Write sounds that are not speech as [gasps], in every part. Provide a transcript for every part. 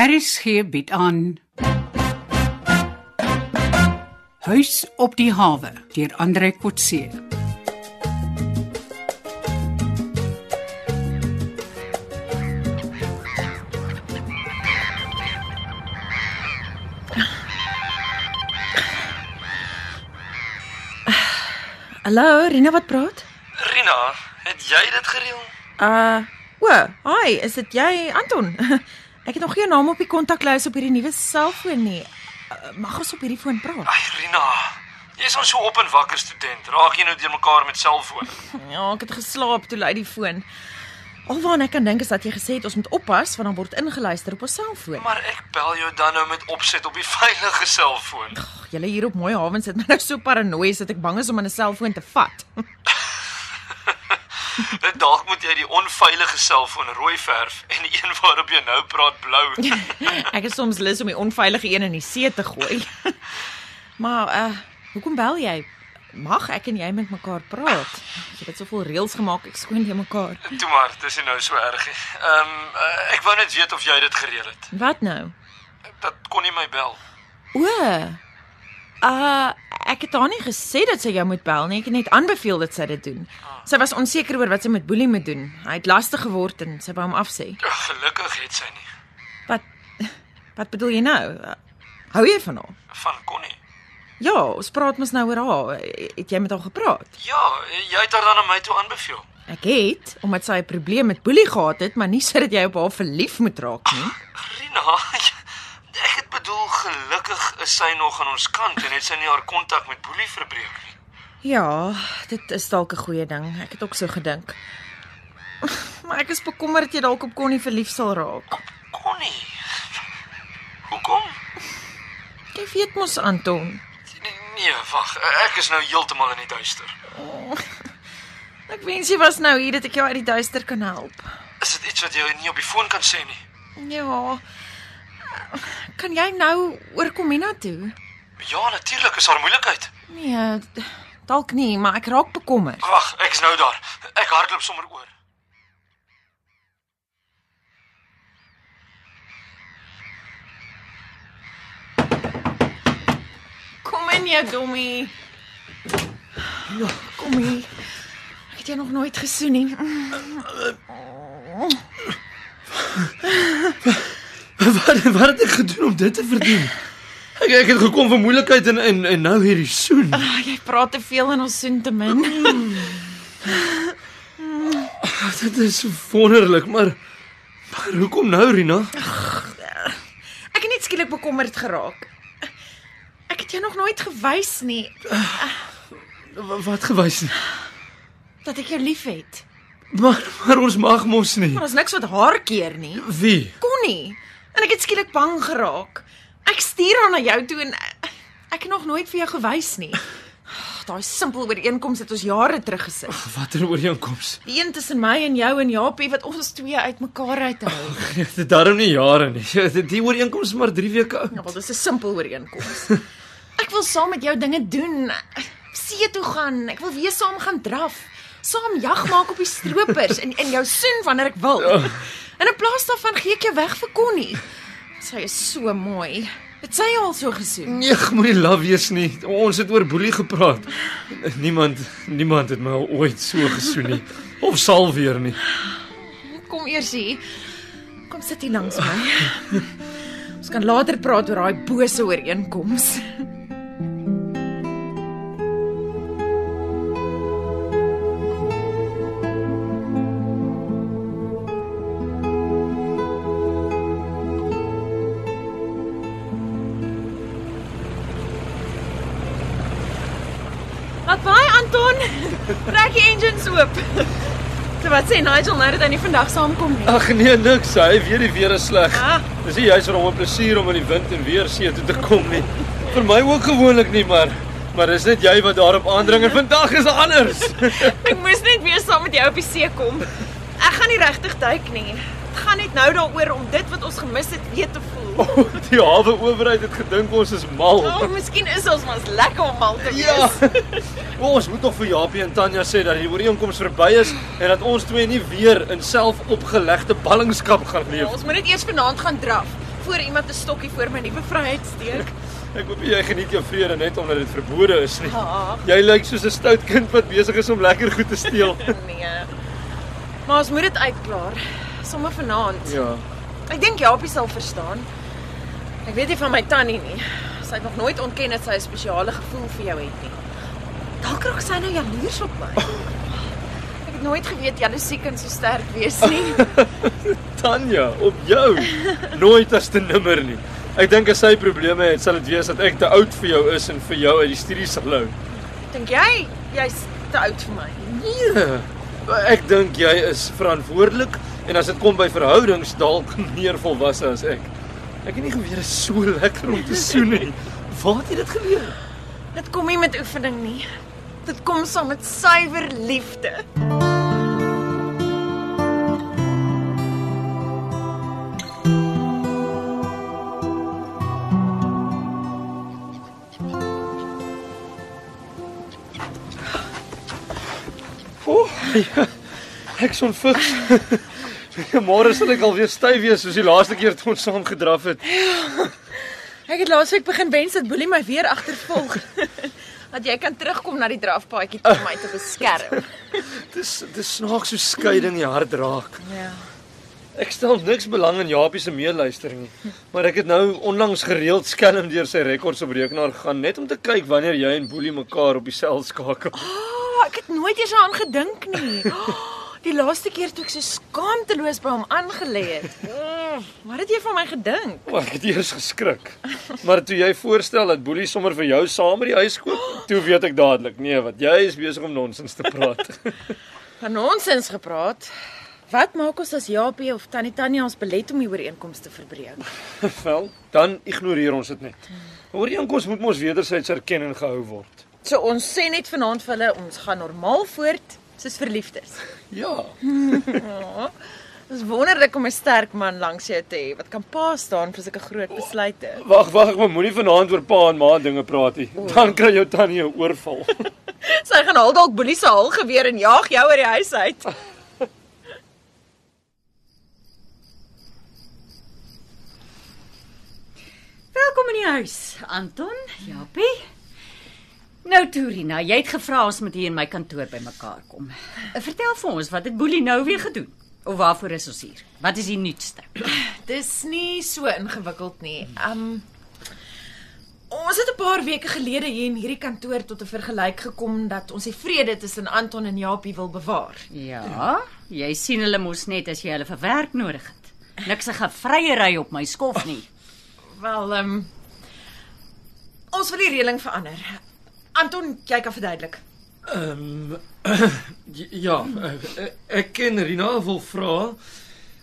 RSG bied aan Huis op die hawe deur Andre Kotse. Hallo, Rina wat praat? Rina, het jy dit gereël? Uh, o, hi, is dit jy, Anton? [laughs] Ek het nog geen naam op die kontaklys op hierdie nuwe selfoon nie. Uh, mag ons op hierdie foon praat? Ai Rina, jy's ons so op en wakker student. Raak jy nou deur mekaar met selfoon? [laughs] Ja, ek het geslaap toe lui die foon. Alwaar ek kan dink is dat jy gesê het ons moet oppas want dan word ingeluister op ons selfoon. Maar ek bel jou dan nou met opset op die [laughs] veilige selfoon. Julle hier op Mooi Haven sit my nou so paranoïes dat ek bang is om 'n selfoon te vat. [laughs] [laughs] Dalk moet jy die onveilige selfoon rooi verf en die een waarop jy nou praat blou. [laughs] ek is soms lus om die onveilige een in die see te gooi. [laughs] maar uh, hoekom bel jy? Mag ek en jy met mekaar praat? Jy het soveel reëls gemaak, ek skoon jy mekaar. Toe maar, dis nie nou so erg nie. Ehm um, uh, ek wou net weet of jy dit gereël het. Wat nou? Dat kon nie my bel. O. Uh ek het haar nie gesê dat sy jou moet bel nie. Ek het net aanbeveel dat sy dit doen. Sy was onseker oor wat sy met Boelie moet doen. Hy het lastig geword en sy wou hom afsê. Ja, gelukkig het sy nie. Wat Wat bedoel jy nou? Hou jy van haar? Van Connie. Ja, ons praat mos nou oor haar. Het jy met haar gepraat? Ja, jy het haar dan aan my toe aanbeveel. Ek het, omdat sy 'n probleem met Boelie gehad het, maar nie sodat jy op haar verlief moet raak nie. Rina, ek het bedoel gelukkig is sy nog aan ons kant en het sy nie haar kontak met Boelie verbreek nie. Ja, dit is dalk 'n goeie ding. Ek het ook so gedink. [laughs] Maar ek is bekommerd dat jy dalk op Connie verlief sal raak. Connie. Hoekom? Jy weet mos Anton. Nee, wag. Ek is nou heeltemal in die duister. Oh, [laughs] ek wens jy was nou hier dat ek jou uit die duister kan help. Is dit iets wat jy nie op die foon kan sê nie? Ja. Kan jy nou oorkom hiernatoe? Ja, natuurlik, is daar moeilikheid. Nee, dalk nie, maar ek raak bekommerd. Wag, ek is nou daar. Ek hardloop sommer oor. Kom in jy dommie. Ja, kom hier. Ek het jou nog nooit gesoen nie. [laughs] Wat wat het ek gedoen om dit te verdien? Ek ek het gekom vir moeilikheid en en, en nou hierdie soen. Ah, jy praat te veel en ons soen te min. Ah, dit is wonderlik, maar maar hoekom nou, Rina? Ek het net skielik bekommerd geraak. Ek het jou nog nooit gewys nie W- Wat gewys nie. dat ek jou liefhet. Maar maar ons mag mos nie. Maar ons niks wat haar keer nie. Wie? Connie. En ek het skielik bang geraak. Ek stuur haar na jou toe en ek het nog nooit vir jou gewys nie. Ag, Daai simpel ooreenkoms het ons jare terug gesit. Watter ooreenkoms? Die een tussen my en jou en Japie wat ons twee uitmekaar uithou. Dit darm nie jare nie. [laughs] Die ooreenkoms is maar 3 weke oud. Ja, wel dis 'n simpel ooreenkoms. Ek wil saam met jou dinge doen. See toe gaan. Ek wil weer saam gaan draf. Saam jag maak op die stroopers en en jou soen wanneer ek wil. En in plaas daarvan gee ek jou weg vir Connie. Sy is so mooi. Het sy al so gesoen? Nee, moenie laf wees nie. Ons het oor boelie gepraat. Niemand niemand het my ooit so gesoen nie of sal weer nie. Kom eers hier. Kom sit hier langs my. Ons kan later praat oor daai bose ooreenkoms. Anton. Trek die engines oop. So wat sê Nigel nou dat hy nie vandag saamkom nie? Ag nee, niks. Hy weet die weer is sleg. Ah. Dis nie juist vir hom 'n plesier om in die wind en weer see toe te kom nie. Vir my ook gewoonlik nie, maar maar dis net jy wat daarop aandring en vandag is anders. [laughs] Ek moes net weer saam met jou op die see kom. Ek gaan nie regtig duik nie. Dit gaan net nou daaroor om dit wat ons gemis het weer te voel. Oh, [laughs] die hawe owerheid het gedink ons is mal. O, oh, miskien is ons mos lekker om mal te wees. [laughs] Ja. O, ons moet nog vir Japie en Tanya sê dat die ooreenkoms verby is en dat ons twee nie weer in selfopgelegde ballingskap gaan Ja, leef. ons moet net eers vanaand gaan draf voor iemand 'n stokkie voor my nuwe vryheid steek. [laughs] Ek hoop jy geniet jou vrede net omdat dit verbode is nie. Ah, Jy lyk soos 'n stout kind wat besig is om lekker goed te steel. nee. Maar ons moet dit uitklaar. Sommige vanaand. Ja. Ek dink Japie sal verstaan. Ek weet nie van my tannie nie. Sy het nog nooit ontken dat sy 'n spesiale gevoel vir jou het nie. Dalk raak sy nou jaloers op my. [laughs] Ek het nooit geweet jaloesie kan so sterk wees nie. [laughs] Tanya, op jou. Nooit as te nimmer nie. Ek dink as sy probleme het, sal dit wees dat ek te oud vir jou is en vir jou uit die studie sal hou. Dink jy jy's te oud vir my? Nee. Ek dink jy is verantwoordelik en as dit kom by verhoudings dalk [laughs] meer volwasse as ek. Ek het nie geweet dit is so lekker om te soen nie. Waar het jy dit geleer? Dit kom nie met oefening nie. Dit kom saam met suiwer liefde. O, oh, ja. Ek son fiks. [laughs] Môre sal ek alweer styf wees soos die laaste keer toe ons saam gedraf het. Ek het laasweek begin wens dat Boelie my weer agtervolg. [laughs] dat jy kan terugkom na die drafpaadjie om my te beskerm. [laughs] Dis dis snaaks so skeiding jy hart raak. Ja. Ek stel niks belang in Japie se meeluister nie, maar ek het nou onlangs gereeld skelm deur sy rekords op rekenaar gegaan net om te kyk wanneer jy en Boelie mekaar op die sel skakel. Oh, ek het nooit eers daaraan gedink nie. Oh, die laaste keer toe ek so skaamteloos by hom aangelê het. Mm, wat het jy van my gedink? O, ek het eers geskrik. Maar toe jy voorstel dat Boelie sommer vir jou saam by die huis koop, [gasps] toe weet ek dadelik, nee, wat jy is besig om nonsens te praat. [laughs] Van nonsens gepraat. Wat maak ons as Japie of Tannie Tanya ons belet om die ooreenkoms te verbreek? [laughs] Wel, dan ignoreer ons dit net. Ooreenkoms moet mos wederzijds erken en gehou word. So ons sê net vanaand vir hulle ons gaan normaal voort soos verliefdes. [laughs] Ja. Ja. Dis wonderlik om 'n sterk man langs jou te hê wat kan pa staan vir sulke groot besluite. Wag, wag, ek moenie vanaand oor pa en ma dinge praat nie. Dan kry jou tannie 'n oorval. [laughs] Sy gaan haal dalk Boelie se haal geweer en jaag jou uit die huis uit. [laughs] Welkom in die huis, Anton, Japie. Nou Turina, jy het gevra ons moet hier in my kantoor bymekaar kom. Vertel vir ons, wat het Boelie nou weer gedoen? Of waarvoor is ons hier? Wat is die nuutste? Dis nie so ingewikkeld nie. Um Ons het 'n paar weke gelede hier in hierdie kantoor tot 'n vergelyk gekom dat ons die vrede tussen Anton en Japie wil bewaar. Ja, jy sien hulle mos net as jy hulle vir werk nodig het. Niks se gevryery op my skof nie. Wel, um ons wil die reëling verander. Anton, jy kan verduidelik. Ehm [clears throat] ja, eh, ek ken Rina wil vra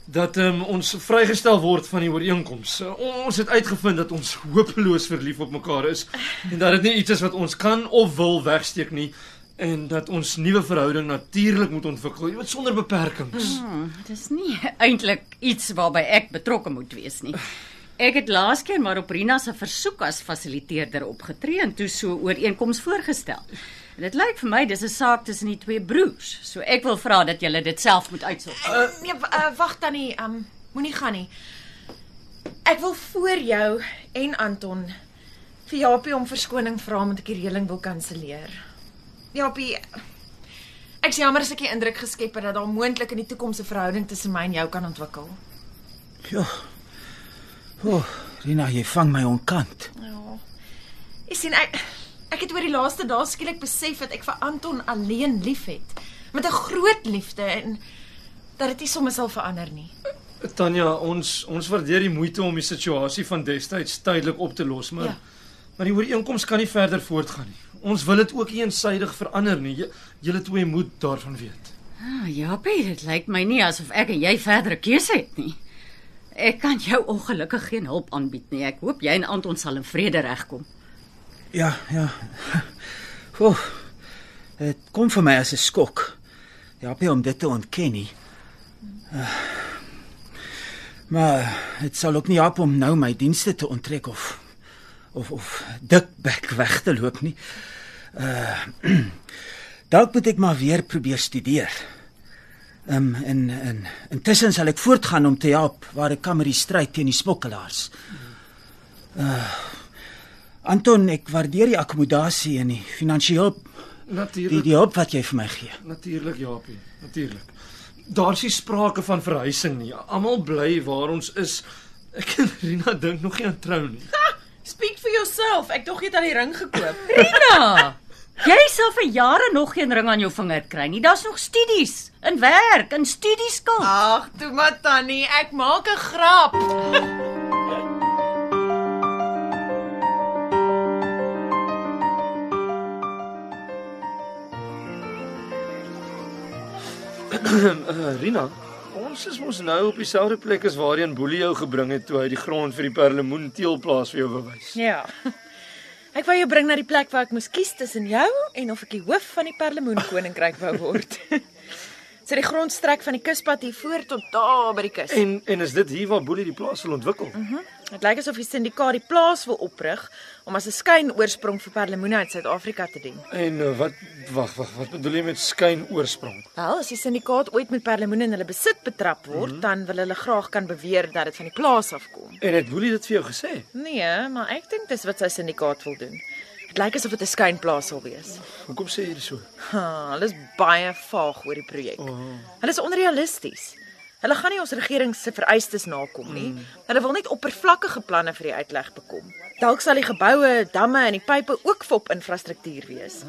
dat um, ons vrygestel word van die ooreenkoms. Ons het uitgevind dat ons hopeloos verlief op mekaar is en dat dit nie iets is wat ons kan of wil wegsteek nie en dat ons nuwe verhouding natuurlik moet ontwikkel, jy weet sonder beperkings. Hmm, dis nie [laughs] eintlik iets waarby ek betrokke moet wees nie. Ek het laas keer maar op Rina se versoek as fasiliteerder opgetree en toe so ooreenkoms voorgestel. En dit lyk vir my dis 'n saak tussen die twee broers. So ek wil vra dat julle dit self moet uitsorg. Uh, nee, w- uh, wag tannie, um moenie gaan nie. Ek wil voor jou en Anton vir Japie om verskoning vra omdat ek die reëling wil kanselleer. Japie, ek is jammer as ek die indruk geskep het dat daar moontlik in die toekoms 'n verhouding tussen my en jou kan ontwikkel. Ja. O, oh, Rina, jy vang my onkant. Ja. Ek sien ek ek het oor die laaste dae skielik besef dat ek vir Anton alleen liefhet. Met 'n groot liefde en dat dit nie sommer sal verander nie. Tanya, ons ons waardeer die moeite om die situasie van destyds tydelik op te los, maar Ja. ja. maar die ooreenkoms kan nie verder voortgaan nie. Ons wil dit ook eensydig verander nie. J- Julle twee moet daarvan weet. Ah, Japie, dit lyk my nie asof ek en jy verdere keuse het nie. Ek kan jou ongelukkig geen hulp aanbied nie. Ek hoop jy en Anton sal in vrede regkom. Ja, ja. O, oh, dit kom vir my as 'n skok. Ja, baie om dit te ontken nie. Uh, maar dit sal ook nie help om nou my dienste te onttrek of of of dikbek weg te loop nie. Uh [clears throat] Dalk moet ek maar weer probeer studeer. Ehm um, en en intussen sal ek voortgaan om te help waar ek kan met die stryd teen die smokkelaars. Uh Anton, ek waardeer die akkommodasie en die finansiële die Natuurlik. die hulp wat jy vir my gee. Natuurlik, Japie. Natuurlik. Daar's nie sprake van verhuising nie. Almal bly waar ons is. Ek en Rina dink nog nie aan trou nie. Speak for yourself. Ek dog jy het al die ring gekoop. Rina, jy sal vir jare nog geen ring aan jou vinger kry nie. Daar's nog studies, in werk, in studieskuld. Ag, toe maar tannie, ek maak 'n grap. Uh, [clears throat] Rina, ons is mos nou op dieselfde plek as waarheen Boelie jou gebring het toe hy die grond vir die Perlemoen teelplaas vir jou bewys. Ja. Ek wou jou bring na die plek waar ek moes kies tussen jou en of ek die hoof van die Perlemoen koninkryk wou word. Sy [laughs] so die grond strek van die kuspad hier voor tot daar by die kus. En en is dit hier waar Boelie die plaas wil ontwikkel? Dit lyk asof die syndikaat die plaas wil oprig om as 'n skynoorsprong vir perlemoene uit Suid-Afrika te dien. En uh, wat wag, wag, wat bedoel jy met skyn oorsprong? Wel, as die syndikaat ooit met perlemoene in hulle besit betrap word, mm -hmm. dan wil hulle graag kan beweer dat dit van die plaas afkom. En het Boelie dit vir jou gesê? Nee, maar ek dink dis wat sy syndikaat wil doen. Dit lyk asof dit 'n skynplaas sal wees. Hoekom sê jy dit so? Ha, hulle is baie vaag oor die projek. Oh. Hulle is onrealisties. Hulle gaan nie ons regering se vereistes nakom nie. Mm. Hulle wil net oppervlakkige planne vir die uitleg bekom. Dalk sal die geboue, damme en die pype ook fop infrastruktuur wees.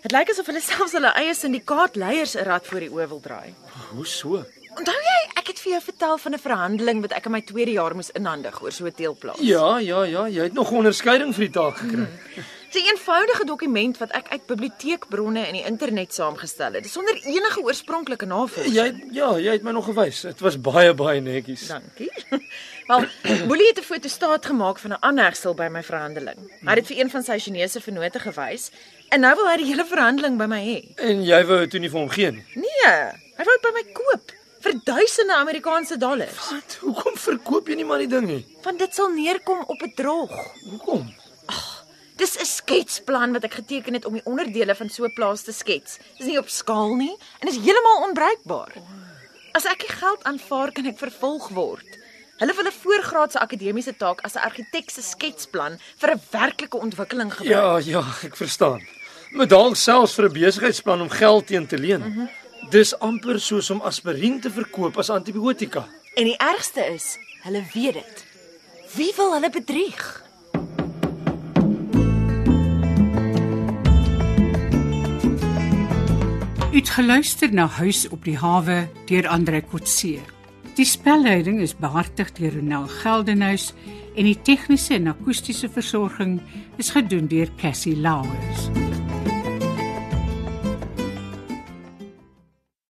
Dit lyk asof hulle selfs hulle eie syndikaat leiers 'n rad voor die oë wil draai. Hoe so? Onthou jy, ek het vir jou vertel van 'n verhandeling wat ek in my tweede jaar moes inhandig oor so 'n teelplaas. Ja, ja, ja, jy het nog onderskeiding vir die taak gekry. Mm. Dis 'n eenvoudige dokument wat ek uit biblioteekbronne en die internet saamgestel het, sonder enige oorspronklike navorsing. Jy ja, jy het my nog gewys. Dit was baie baie netjies. Dankie. [laughs] Wel, Boelie het 'n fotostaat gemaak van 'n aanhegsel by my verhandeling. Hy het dit vir een van sy Chinese vennote gewys en nou wil hy die hele verhandeling by my hê. En jy wou dit toe nie vir hom gee nie. Nee, hy wou dit by my koop vir duisende Amerikaanse dollars. Wat? Hoekom verkoop jy nie maar die ding nie? Want dit sal neerkom op 'n drog. Hoekom? Dis 'n sketsplan wat ek geteken het om die onderdele van so 'n plaas te skets. Dis nie op skaal nie en is heeltemal onbruikbaar. As ek die geld aanvaar, kan ek vervolg word. Hulle wil 'n voorgraadse akademiese taak as 'n argitek se sketsplan vir 'n werklike ontwikkeling gebruik. Ja, ja, ek verstaan. Maar dalk selfs vir 'n besigheidsplan om geld teen te leen. Mm -hmm. Dis amper soos om aspirien te verkoop as antibiotika. En die ergste is, hulle weet dit. Wie wil hulle bedrieg? Uitgeluister na Huis op die hawe deur Andre Kotse. Die spelleiding is behartig deur Ronel Geldenhuys en die tegniese en akoestiese versorging is gedoen deur Cassie Lauers.